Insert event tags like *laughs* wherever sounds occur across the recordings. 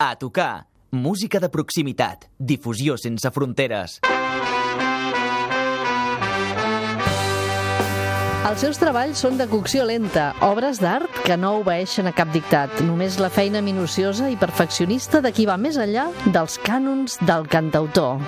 A tocar. Música de proximitat. Difusió sense fronteres. Els seus treballs són de cocció lenta, obres d'art que no obeeixen a cap dictat, només la feina minuciosa i perfeccionista de qui va més enllà dels cànons del cantautor.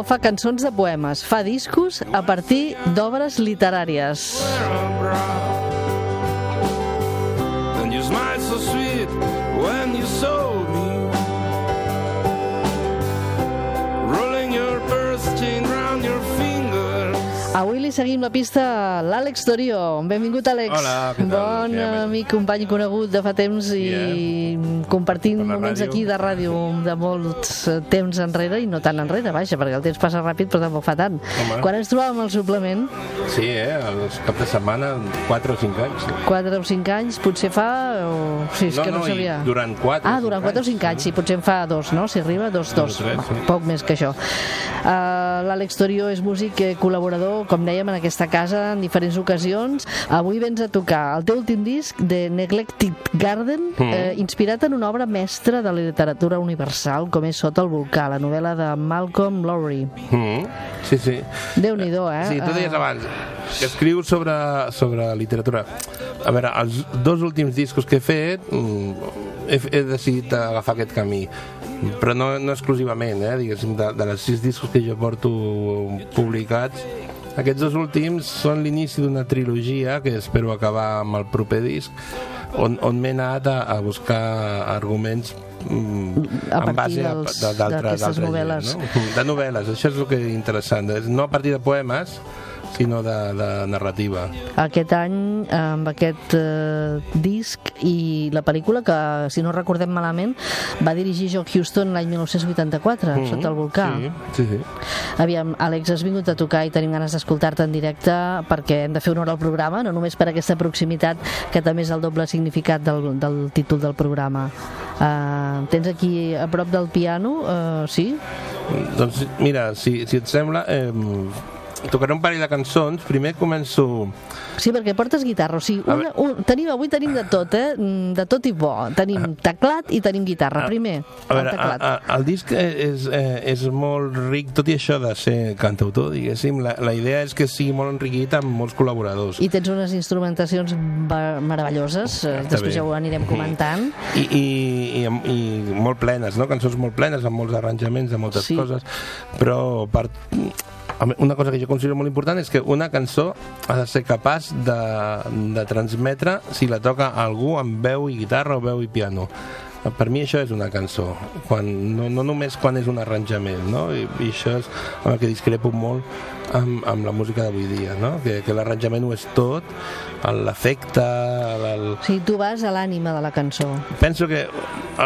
No fa cançons de poemes, fa discos a partir d'obres literàries. And you smiled so sweet when you saw Avui li seguim la pista a l'Àlex Dorio. Benvingut, Àlex. Hola, què tal? Bon Què més? amic, company conegut de fa temps i compartint Per la moments ràdio. aquí de ràdio de molts eh, temps enrere i no tan enrere, vaja, perquè el temps passa ràpid però tampoc fa tant. Home. Quan ens trobàvem al suplement, Sí, eh? Els cap de setmana, 4 o 5 anys. 4 o 5 anys, potser fa... O... Sí, és no, que no, no, sabia. durant 4 Ah, durant 4 o 5 anys, sí, potser en fa dos, no? Si arriba, dos, dos. tres, Va, sí. Poc més que això. Uh, L'Àlex Torio és músic eh, col·laborador, com dèiem, en aquesta casa en diferents ocasions. Avui vens a tocar el teu últim disc de Neglected Garden, Mm. eh, inspirat en una obra mestra de la literatura universal, com és Sota el volcà, la novel·la de Malcolm Lowry. Mm, sí, sí. Déu-n'hi-do, eh? Sí, tu deies Eh, abans que escrius sobre, sobre literatura. A veure, els dos últims discos que he fet mm, he, he decidit agafar aquest camí però no, no exclusivament, eh? diguéssim, de, de les sis discos que jo porto publicats aquests dos últims són l'inici d'una trilogia que espero acabar amb el proper disc on, on m'he anat a, a buscar arguments mm, A en partir base d'altres d'altra gent, novel·les. no? de novel·les, això és el que és interessant no a partir de poemes sinó de, de narrativa aquest any amb aquest eh, disc i la pel·lícula que, si no recordem malament, va dirigir Joe Houston l'any 1984, Mhm, sota el volcà. sí, sí, sí. Aviam, Àlex, has vingut a tocar i tenim ganes d'escoltar-te en directe perquè hem de fer honor al programa, no només per aquesta proximitat, que també és el doble significat del, del títol del programa. Uh, tens aquí a prop del piano, uh, sí? doncs mira, si, si et sembla eh, tocaré un parell de cançons primer començo Sí, perquè portes guitarra, o sigui, A una, un, tenim, avui tenim de tot, eh? Mm, De tot i bo. Tenim teclat i tenim guitarra. Primer, a el veure, a, teclat. a, el disc és, eh, és molt ric, tot i això de ser cantautor, diguéssim, la, la idea és que sigui molt enriquit amb molts col·laboradors. I tens unes instrumentacions meravelloses, eh, Està després bé. ja ho anirem comentant. I, i, i, i molt plenes, no? cançons molt plenes, amb molts arranjaments de moltes Sí. coses, però per, a una cosa que jo considero molt important és que una cançó ha de ser capaç de, de transmetre si la toca algú amb veu i guitarra o veu i piano. Per mi això és una cançó, quan, no, no només quan és un arranjament, no? I, i això és amb el que discrepo molt amb, amb la música d'avui dia, no? que, que l'arranjament ho és tot, l'efecte, el, O sigui, tu vas a l'ànima de la cançó. penso que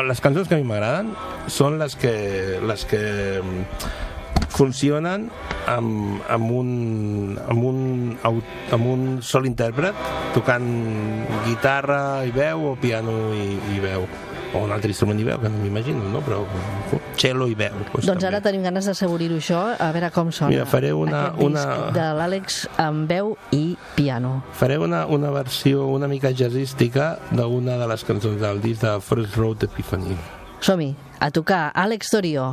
les cançons que a mi m'agraden són les que, les que funcionen amb, amb, un, amb, un, amb un sol intèrpret tocant guitarra i veu o piano i, i veu o un altre instrument i veu, que no m'imagino, no? però cello i veu. Doncs, Doncs ara tenim ganes d'assaborir-ho això, a veure com sona. Mira, faré una- Aquest disc una- de l'Àlex amb veu i piano. Faré una, una versió una mica jazzística d'una de les cançons del disc de First Road Epiphany. Som-hi, a tocar Àlex Torio.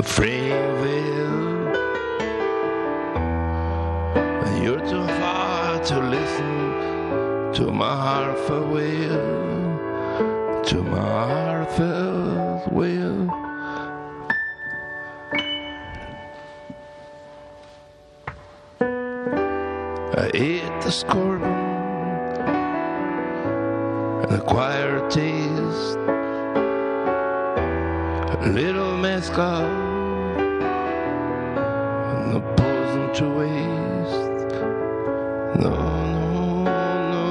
A will. And you're too far to listen to my heartfelt will, to my heartfelt will. I ate the scorpion and acquired taste. A little mezcal to waste. No, no, no.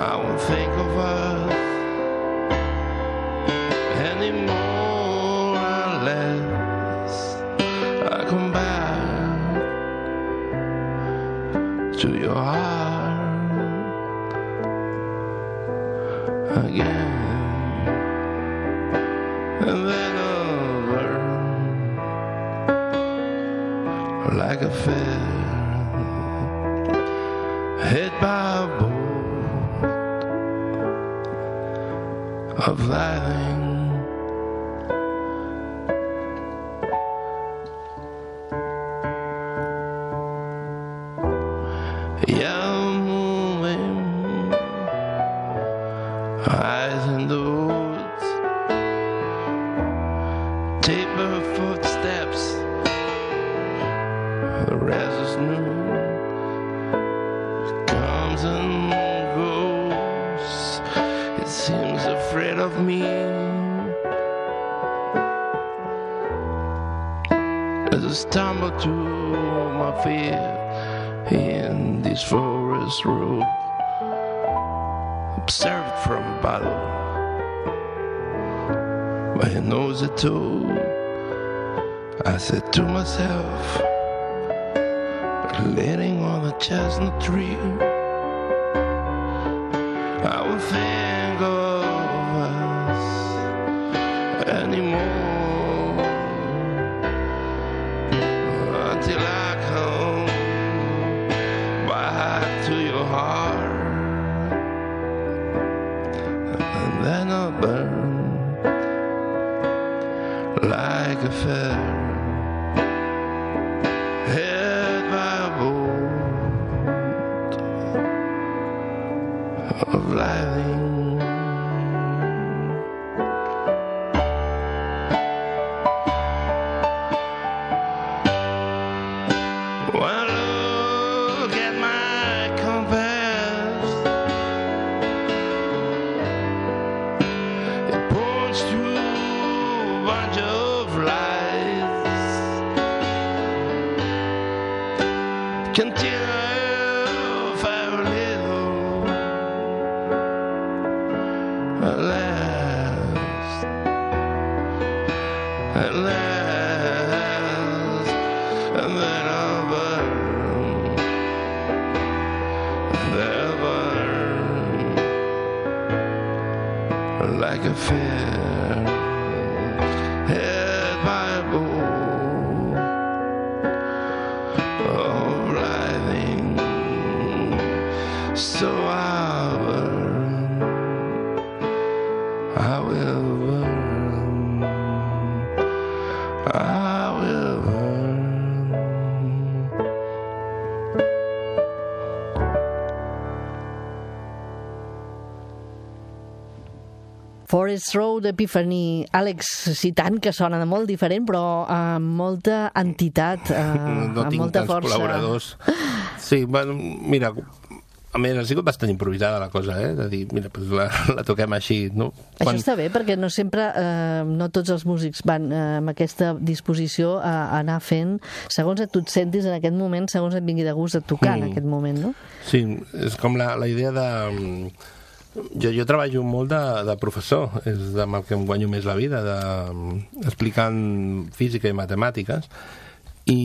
I won't think of us anymore unless I come back to your heart again. of thy afraid of me. As I stumble to my feet in this forest road, observed from. My nose a toad. I said to myself leaning on a chestnut tree. I will think of us anymore. Until I I will burn. Forest Road, Epiphany, Àlex, sí tant que sona de molt diferent, però amb molta entitat, eh, *laughs* no amb tinc molta tants força. col·laboradors. Sí, bueno, mira, a més, ha sigut bastant improvisada la cosa, eh? De dir, mira, pues la, la toquem així, no? Això està bé, perquè no sempre, eh, no tots els músics van eh, amb aquesta disposició a, a anar fent, segons et tu et sentis en aquest moment, segons et vingui de gust a tocar en Mm. aquest moment, no? Sí, és com la, la idea de... mm, Jo, jo treballo molt de, de professor, és amb el que em guanyo més la vida, de, explicant física i matemàtiques, i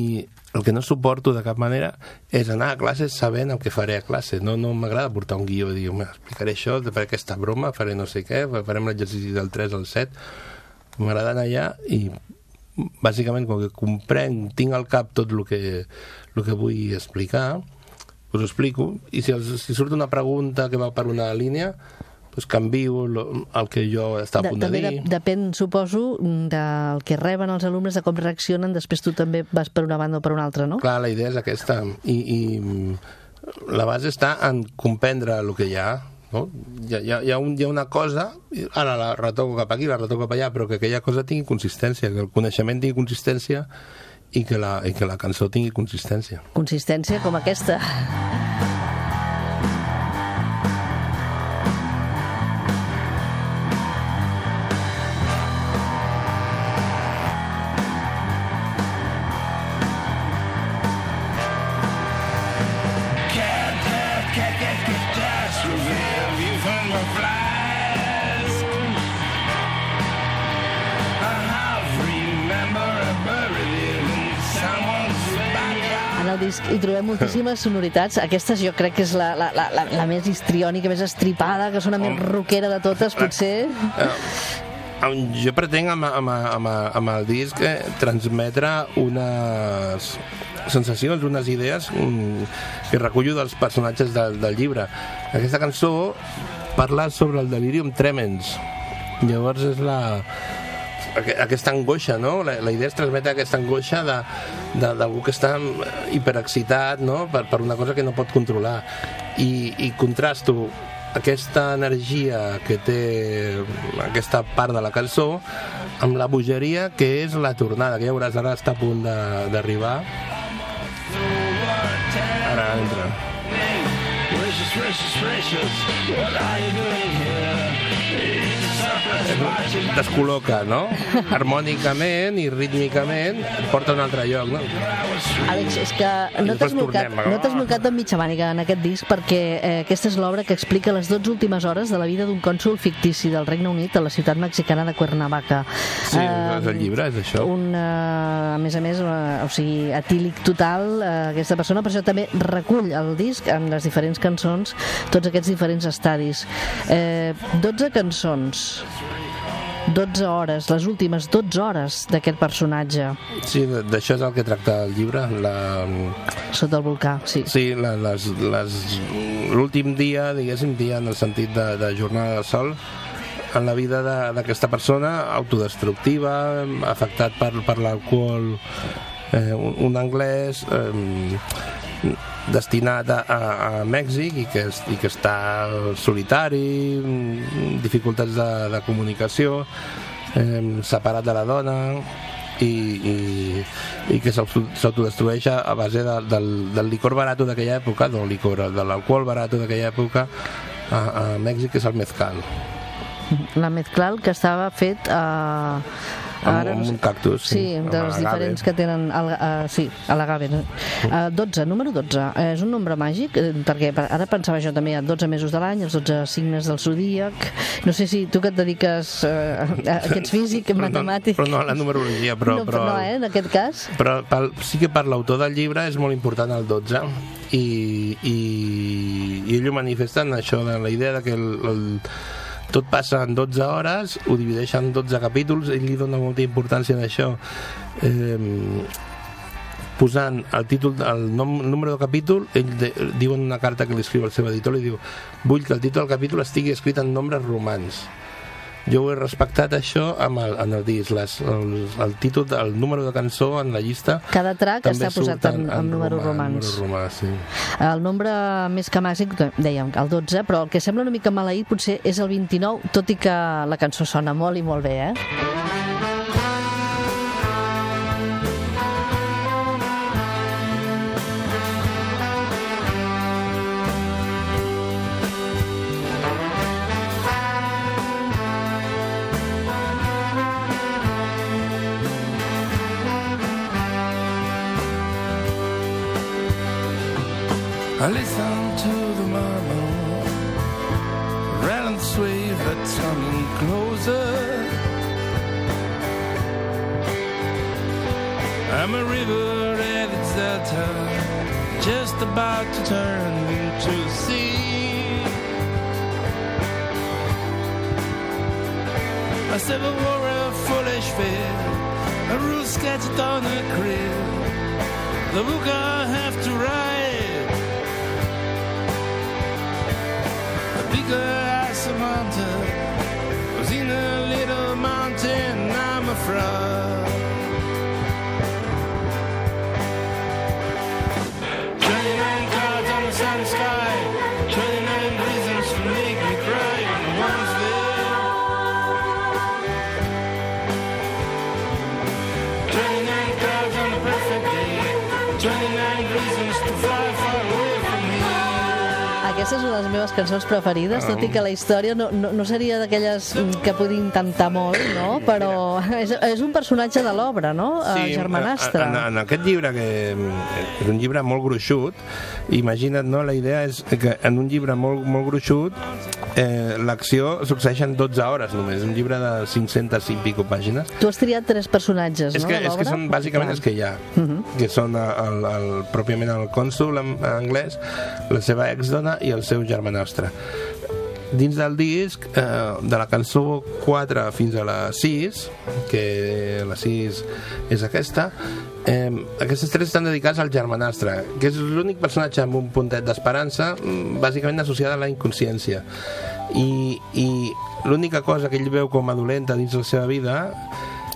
el que no suporto de cap manera és anar a classes sabent el que faré a classe. No, no m'agrada portar un guió i dir, "Home, explicaré això, faré aquesta broma, faré no sé què, farem l'exercici del 3 al 7. M'agrada anar allà i bàsicament com que comprenc, tinc al cap tot el que, el que vull explicar, us ho explico, i si, els, si surt una pregunta que va per una línia, doncs canvio lo, el que jo estava a punt de, també dir. de, depèn, suposo, del que reben els alumnes, de com reaccionen, després tu també vas per una banda o per una altra, no? Clar, la idea és aquesta. I, i la base està en comprendre el que hi ha. No? Hi, ha, hi, ha, un, hi ha una cosa, ara la retoco cap aquí, la retoco cap allà, però que aquella cosa tingui consistència, que el coneixement tingui consistència i que la, i que la cançó tingui consistència. Consistència com aquesta. Disc hi trobem moltíssimes sonoritats. Aquestes jo crec que és la, la, la, la, la més histriònica, més estripada, que sona més rockera de totes, potser. Eh, jo pretenc amb, amb, amb, amb el disc eh, transmetre unes sensacions, unes idees mm, que recullo dels personatges del, del llibre. Aquesta cançó parla sobre el delirium tremens. Llavors és la aquesta angoixa, no? La, la idea és transmetre aquesta angoixa d'algú que està hiperexcitat no? per, per una cosa que no pot controlar i, i contrasto aquesta energia que té aquesta part de la cançó amb la bogeria que és la tornada, que ja veuràs ara està a punt d'arribar ara entra Precious, precious, precious, what are you doing here? Descol·loca, no? Harmònicament i rítmicament porta a un altre lloc, no? Àlex, és que no t'has molcat, no t'has molcat amb mitja màniga en aquest disc perquè eh, aquesta és l'obra que explica les 12 últimes hores de la vida d'un cònsul fictici del Regne Unit a la ciutat mexicana de Cuernavaca. Sí, eh, és el llibre, és això. Un, eh, a més a més, eh, o sigui, atílic total, eh, aquesta persona, per això també recull el disc en les diferents cançons tots aquests diferents estadis. Eh, 12 cançons 12 hores, les últimes 12 hores d'aquest personatge. Sí, d'això és el que tracta el llibre. La... Sota el volcà, sí. Sí, l'últim dia, diguéssim, dia en el sentit de, de jornada de sol, en la vida d'aquesta persona, autodestructiva, afectat per, per l'alcohol, eh, un, un anglès... Eh, destinat a, a, a Mèxic i que, i que està solitari, dificultats de, de comunicació, eh, separat de la dona i, i, i que s'autodestrueix a base de, del, del licor barat d'aquella època, del licor, de l'alcohol barat d'aquella època a, a Mèxic, que és el mezcal. La mezcal que estava fet a... Uh Ara, amb, un cactus. Sí, sí dels diferents que tenen... El, uh, sí, a l'agave. Uh, 12, número 12. Uh, és un nombre màgic, eh, perquè ara pensava jo també, 12 mesos de l'any, els 12 signes del zodíac... No sé si tu que et dediques uh, a aquests físic, *laughs* però matemàtic... No, però no a la numerologia, però... No, però, no, eh, en aquest cas. Però pel, sí que per l'autor del llibre és molt important el 12 i, i, i ell ho manifesta en això, de la idea de que el, el tot passa en 12 hores, ho divideix en 12 capítols, ell li dona molta importància a això. Eh, posant el títol, el, nom, el número de capítol, ell de, diu en una carta que li escriu al seu editor, li diu, vull que el títol del capítol estigui escrit en nombres romans jo ho he respectat això amb el, en el disc les, el, el títol, el número de cançó en la llista cada track està posat en, en, en números romans número romà, sí. el nombre més que màgic dèiem el 12 però el que sembla una mica maleït potser és el 29 tot i que la cançó sona molt i molt bé eh? I listen to the murmur, and sway that's coming closer. I'm a river at its delta, just about to turn into sea. I civil war a foolish fear, a rule sketched on a crib. The book I have to write. que à ce matin. Aquesta és una de les meves cançons preferides, tot i que la història no, no, no seria d'aquelles que puguin intentar molt, no? Però és, és un personatge de l'obra, no? Sí, Germanastre. En, en aquest llibre, que és un llibre molt gruixut, imagina't, no? La idea és que en un llibre molt, molt gruixut eh, l'acció succeeix en 12 hores només, un llibre de 500 i pico pàgines. Tu has triat tres personatges, És no, que, és que són bàsicament els que hi ha, Mhm. que són el, el, pròpiament el cònsul en, en anglès, la seva exdona i el seu germanastre. Dins del disc, eh, de la cançó 4 fins a la 6, que la 6 és aquesta, eh, aquestes tres estan dedicats al germanastre, que és l'únic personatge amb un puntet d'esperança, mm, bàsicament associada a la inconsciència. I, i l'única cosa que ell veu com a dolenta dins la seva vida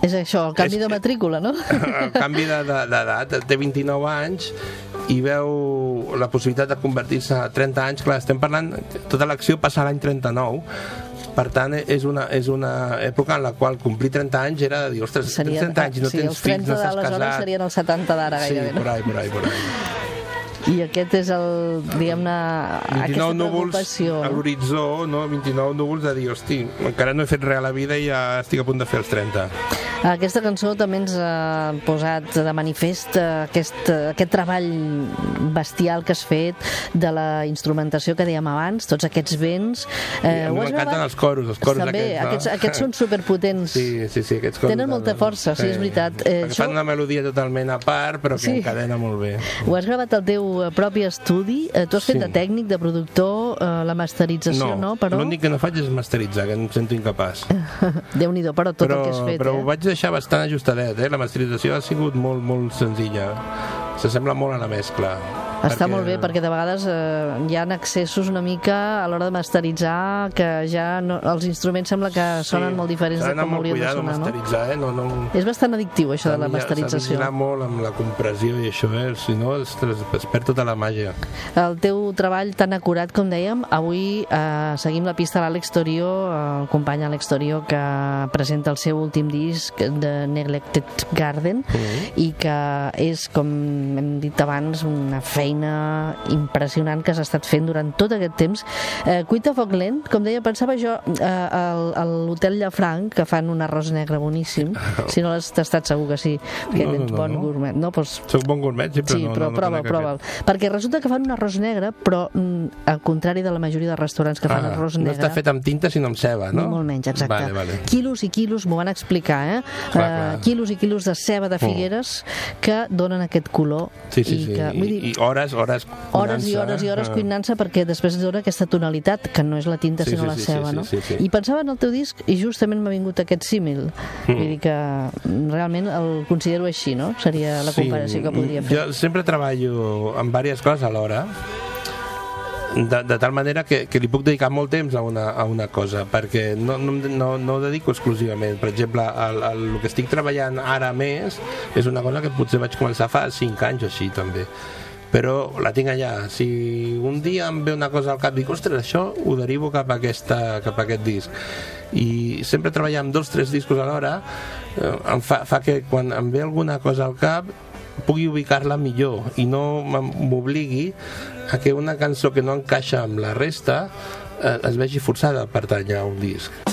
És això, el canvi És de matrícula, no? *laughs* el canvi de- de- d'edat, té 29 anys i veu la possibilitat de convertir-se a 30 anys, clar, estem parlant tota l'acció passa l'any 39 per tant és una, és una època en la qual complir 30 anys era de dir, ostres, tens 30 anys i no sí, tens els fills, 30 no estàs d'aleshores casat serien els 70 d'ara sí, gairebé. por no? ahí, por ahí, por ahí I aquest és el, diguem-ne, aquesta 29 núvols preocupació. a l'horitzó, no? 29 núvols de dir, hosti, encara no he fet res a la vida i ja estic a punt de fer els 30. Aquesta cançó també ens ha posat de manifest eh, aquest, eh, aquest treball bestial que has fet de la instrumentació que dèiem abans, tots aquests vents. Eh, a mi has m'encanten els coros, els coros També, aquests, no? aquests, aquests són superpotents. Sí, sí, sí, aquests coros. Tenen molta força, sí, és veritat. Eh, Eh, això- Fan una melodia totalment a part, però que Sí. encadena molt bé. Ho has gravat al teu eh, propi estudi? Eh, Tu has fet Sí. de tècnic, de productor, eh, la masterització, no? Però... l'únic que no faig és masteritzar, que em sento incapaç. *laughs* Déu-n'hi-do, però tot però, el que has fet, però eh? ho vaig deixar bastant ajustadet, eh? La masterització ha sigut molt, molt senzilla. S'assembla molt a la mescla. Està molt bé, perquè de vegades eh, hi ha accessos una mica a l'hora de masteritzar que ja no, els instruments sembla que sonen molt diferents S'ha de com haurien de sonar, no? eh? No, no... És bastant addictiu, això de la S'ha de masterització. vigilar molt amb la compressió i això, eh? Si no, es, es perd tota la màgia. El teu treball tan acurat, com dèiem, avui eh, seguim la pista a l'Àlex Torio, el company Àlex Torio, que presenta el seu últim disc de Neglected Garden Mm. i que és, com hem dit abans, una feina impressionant que s'ha estat fent durant tot aquest temps. Eh, Cuita a foc lent, com deia, pensava jo eh, al- a l'Hotel Llafranc, que fan un arròs negre boníssim. *laughs* Si no l'has tastat, segur que sí, perquè No, no, ets no, bon no. gourmet. No, doncs Soc bon gourmet, sí, però Sí, no, però no, no prova, conec prova. aquest. Perquè resulta que fan un arròs negre, però mm, al contrari de la majoria de restaurants que fan Ah, arròs no negre... està fet amb tinta, sinó amb ceba, no? Molt menys, exacte. Vale, vale. Quilos i quilos, m'ho van explicar, eh? Clar, Eh, clar. quilos i quilos de ceba de Figueres que donen aquest color. Sí, sí, i sí. Que, vull dir, I, I hores, hores hores i cuinant-se, hores i hores eh? cuinant-se perquè després dona aquesta tonalitat, que no és la tinta Sí, sinó sí, la sí, ceba, sí, no? sí, sí. I pensava en el teu disc i justament m'ha vingut aquest símil. Mm. Vull dir que realment el considero així, no? Seria la comparació que podria fer. Jo sempre treballo amb diverses coses alhora, de, de tal manera que, que li puc dedicar molt temps a una, a una cosa, perquè no, no, no, no ho dedico exclusivament. Per exemple, el, el, el que estic treballant ara més és una cosa que potser vaig començar fa 5 anys o així, també però la tinc allà. Si un dia em ve una cosa al cap dic, ostres, això ho derivo cap a, aquesta, cap a aquest disc. I sempre treballar amb dos tres discos alhora eh, em fa, fa que quan em ve alguna cosa al cap pugui ubicar-la millor i no m'obligui a que una cançó que no encaixa amb la resta eh, es vegi forçada a pertànyer a un disc.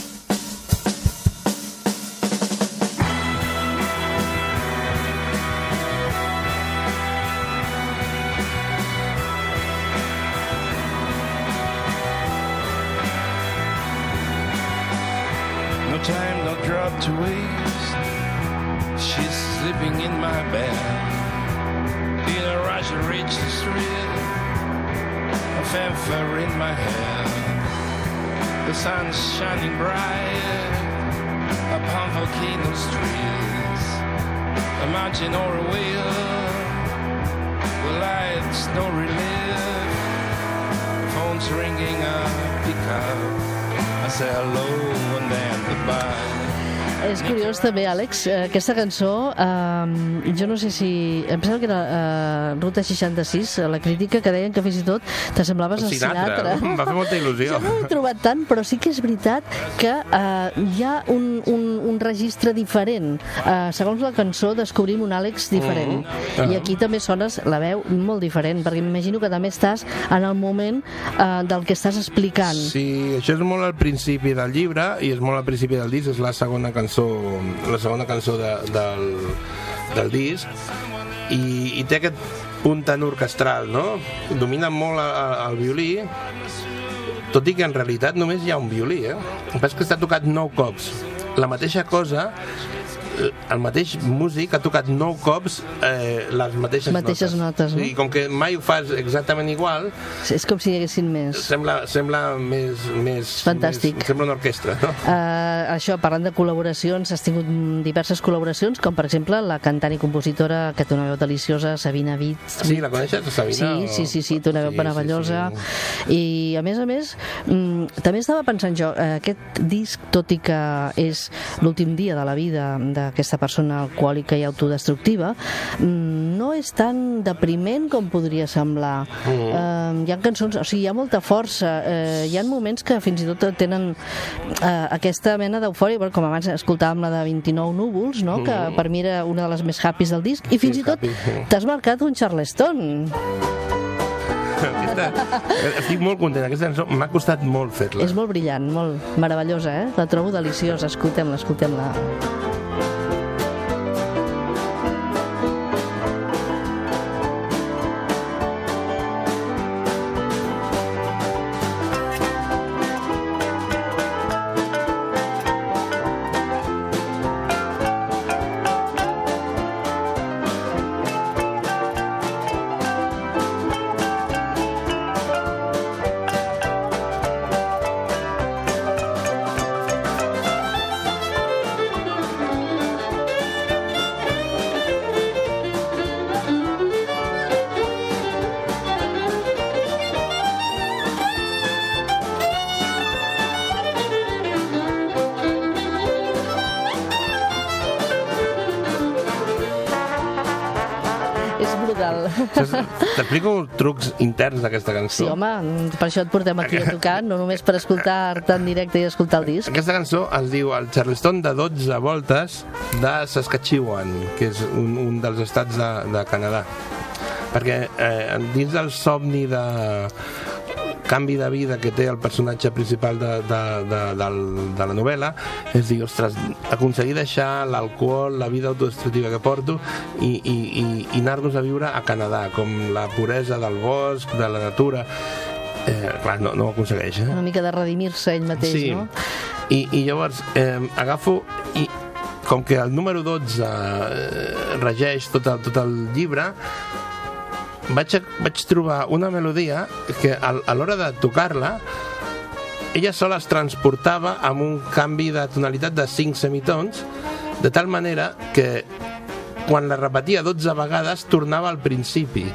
Ringing, up. I say hello and then goodbye. És curiós també, Àlex, eh, aquesta cançó, eh, jo no sé si... Em sembla que era eh, Ruta 66, eh, la crítica, que deien que fins i tot t'assemblaves a Sinatra. Em va fer molta *laughs* il·lusió. Jo no l'he trobat tant, però sí que és veritat que eh, hi ha un, un, un registre diferent. Eh, segons la cançó descobrim un Àlex diferent. Mhm. I aquí també sones la veu molt diferent, perquè m'imagino que també estàs en el moment eh, del que estàs explicant. Sí, això és molt al principi del llibre i és molt al principi del disc, és la segona cançó, la segona cançó de, del, del disc i, i té aquest un tenor orquestral, no? Domina molt el, violí, tot i que en realitat només hi ha un violí, eh? El que està tocat nou cops. La mateixa cosa el mateix músic ha tocat nou cops eh, les mateixes, Mateixes notes, no? I com que mai ho fas exactament igual, És com si hi haguessin més. sembla, sembla més, més... Fantàstic. Més, sembla una orquestra, no? Uh, això, parlant de col·laboracions, has tingut diverses col·laboracions, com per exemple la cantant i compositora que té una veu deliciosa, Sabina Vitz. Sí, la coneixes, Sabina? Sí, o- sí, sí, sí, té una veu Sí, meravellosa. sí, I, a més a més, mm, també estava pensant jo, eh, aquest disc, tot i que és l'últim dia de la vida d'aquesta persona alcohòlica i autodestructiva, mm, no és tan depriment com podria semblar. Mm. Eh, hi ha cançons, o sigui, hi ha molta força, eh, hi ha moments que fins i tot tenen eh, aquesta mena d'eufòria, com abans escoltàvem la de 29 núvols, no? que per mi era una de les més happys del disc, i fins i tot *laughs* t'has marcat un Charleston. Aquesta, estic molt content, aquesta cançó m'ha costat molt fer-la. És molt brillant, molt meravellosa, eh? La trobo deliciosa, escoltem-la, escoltem-la. És T'explico trucs interns d'aquesta cançó. Sí, home, per això et portem aquí a tocar, no només per escoltar-te en directe i escoltar el disc. Aquesta cançó es diu el Charleston de 12 voltes de Saskatchewan, que és un, un dels estats de, de Canadà. Perquè eh, dins del somni de canvi de vida que té el personatge principal de, de, de, del, de la novel·la és dir, ostres, aconseguir deixar l'alcohol, la vida autodestructiva que porto i, i, i, i anar-nos a viure a Canadà, com la puresa del bosc, de la natura eh, clar, no, no ho aconsegueix eh? Una mica de redimir-se ell mateix, sí. no? I, i llavors eh, agafo i com que el número 12 eh, regeix tot el, tot el llibre vaig, vaig trobar una melodia que a, a l'hora de tocar-la ella sola es transportava amb un canvi de tonalitat de 5 semitons de tal manera que quan la repetia 12 vegades tornava al principi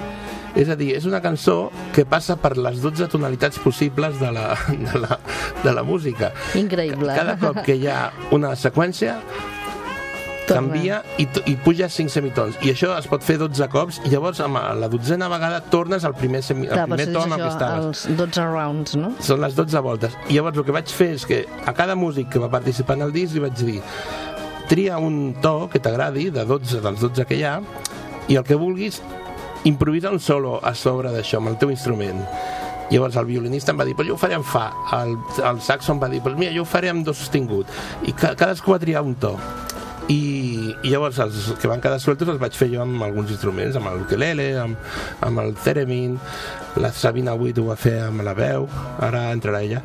és a dir, és una cançó que passa per les 12 tonalitats possibles de la, *laughs* de la, de la música Increïble. cada cop que hi ha una seqüència Canvia i, i puja 5 semitons i això es pot fer 12 cops i llavors amb la dotzena vegada tornes al primer, semi, al Clar, primer però to és amb el que això, estaves els 12 rounds, no? són les 12 voltes i llavors el que vaig fer és que a cada músic que va participar en el disc li vaig dir tria un to que t'agradi de 12 dels 12 que hi ha i el que vulguis improvisa un solo a sobre d'això amb el teu instrument Llavors el violinista em va dir, però jo ho faré en fa. El, el saxo em va dir, però mira, jo ho faré amb do sostingut. I ca, cadascú va triar un to. I, i llavors els que van quedar sueltos els vaig fer jo amb alguns instruments, amb el ukelele, amb, amb el theremin, la Sabina Witt ho va fer amb la veu, ara entrarà ella.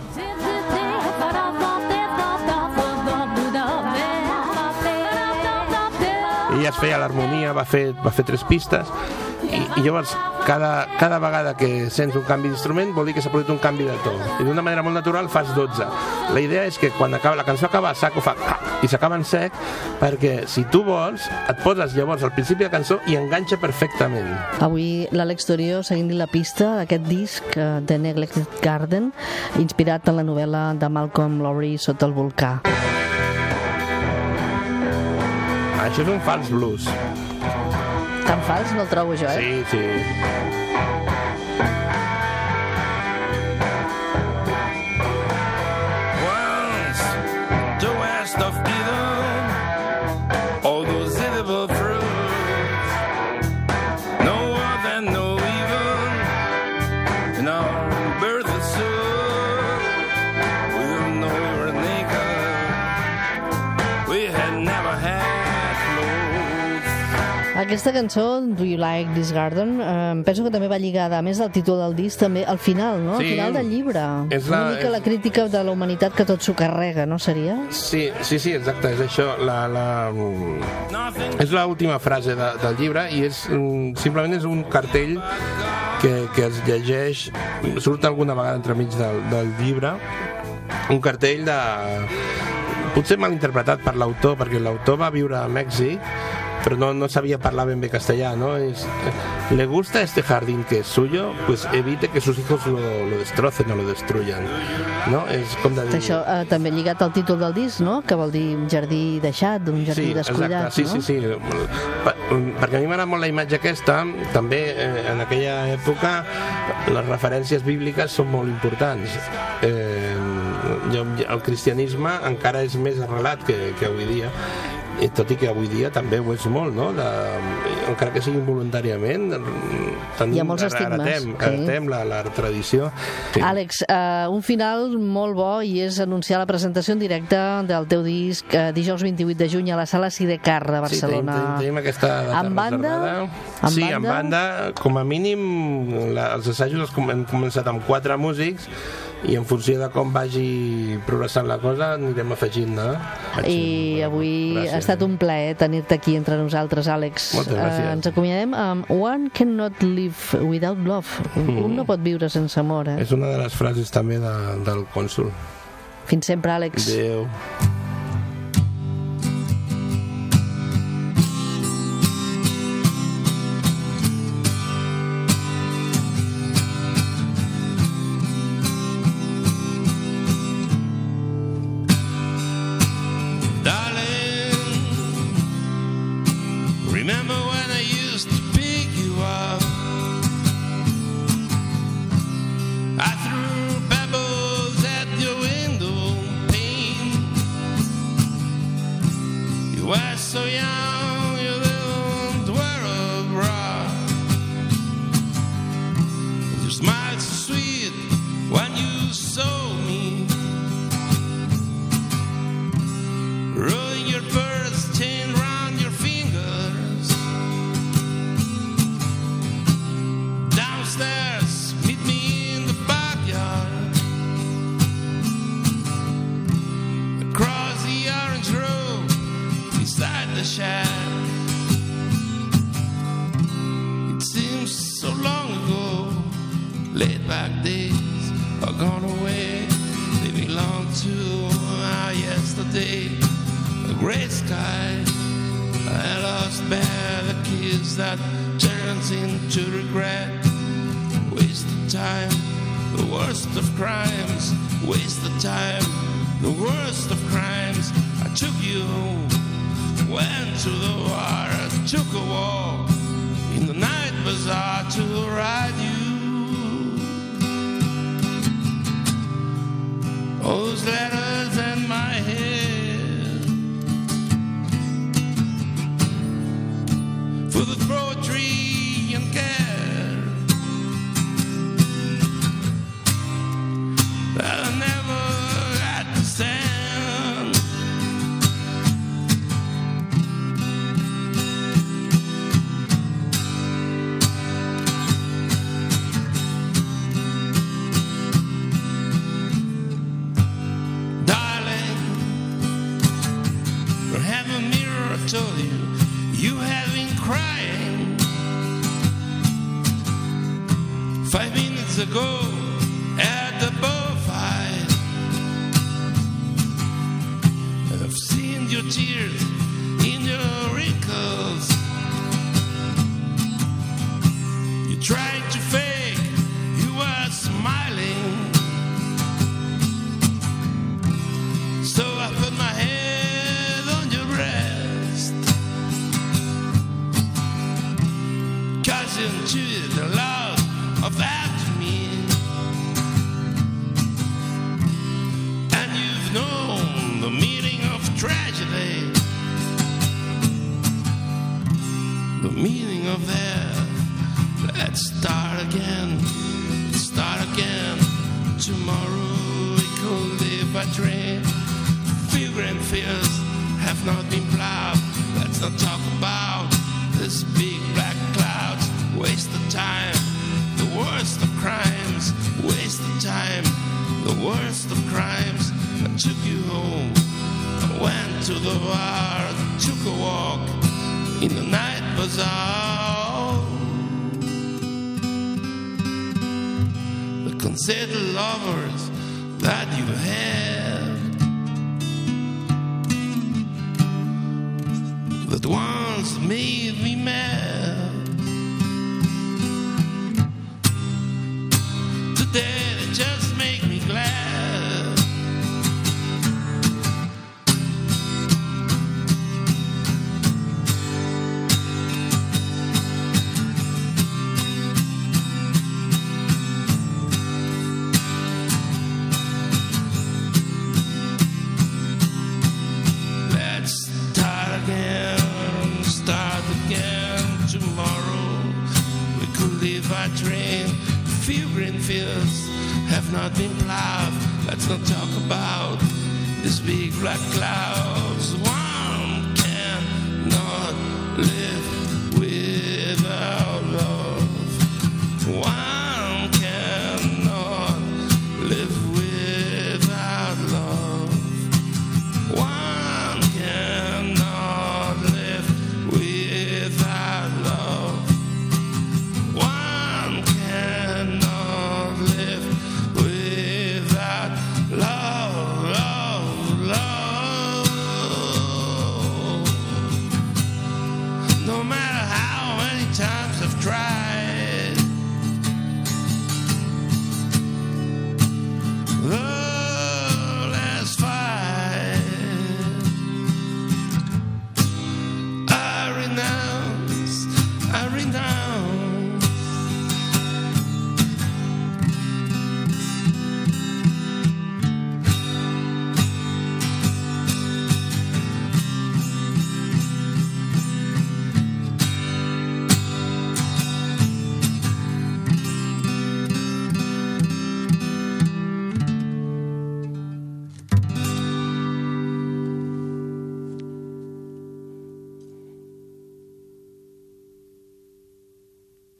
Ella es feia l'harmonia, va fer, va fer tres pistes i, llavors cada, cada vegada que sents un canvi d'instrument vol dir que s'ha produït un canvi de to. I d'una manera molt natural fas 12 la idea és que quan acaba, la cançó acaba a sac o fa i s'acaba en sec perquè si tu vols et poses llavors al principi de la cançó i enganxa perfectament. Avui l'Àlex Torio seguint-li la pista d'aquest disc eh, de Neglected Garden inspirat en la novel·la de Malcolm Lowry Sota el volcà. això és un fals blues Tan fals no el trobo jo, eh? sí, sí Aquesta cançó, Do You Like This Garden, eh, penso que també va lligada, a més del títol del disc, també al final, no? Al Sí. final del llibre. És Una la- mica és- la crítica de la humanitat que tot s'ho carrega, no seria? Sí, sí, sí, exacte, és això. La, la, és l'última frase de, del llibre i és mm, simplement és un cartell que, que es llegeix, surt alguna vegada entremig del, del llibre, un cartell de... potser mal interpretat per l'autor, perquè l'autor va viure a Mèxic, pero no, no sabía parlar ben bé castellà, ¿no? Es, ¿Le gusta este jardín que es suyo? Pues evite que sus hijos lo, lo destrocen o lo destruyan, ¿no? És com de dir... Això eh, també lligat al títol del disc, no? Que vol dir un jardí deixat, un jardí sí, descuidat, exacte, sí, no? sí, sí. Per, perquè a mi m'agrada molt la imatge aquesta, també eh, en aquella època les referències bíbliques són molt importants. Eh, el cristianisme encara és més arrelat que, que avui dia tot i que avui dia també ho és molt, no? De, encara que sigui involuntàriament, tenim, Hi ha molts estigmes, heretem, sí. heretem la, la tradició. Sí. Àlex, eh, un final molt bo i és anunciar la presentació en directe del teu disc eh, dijous 28 de juny a la sala Sidecar de Sí, tenim, Barcelona. tenim, aquesta data Amb banda? reservada. Amb sí, banda? amb banda, com a mínim, la, els assajos els com, hem començat amb quatre músics i en funció de com vagi progressant la cosa anirem afegint, no? I avui Gràcies. ha estat un plaer tenir-te aquí entre nosaltres, Àlex. Eh, ens acomiadem amb One cannot live without love. Un, un no pot viure sense amor, eh? És una de les frases també de, del cònsul. Fins sempre, Àlex. Adéu. with a throw. Into the love of that me. And you've known the meaning of tragedy. The meaning of that. Let's start again. Start again. Tomorrow we could live by train. Figure and fears have not been Considered lovers that you had.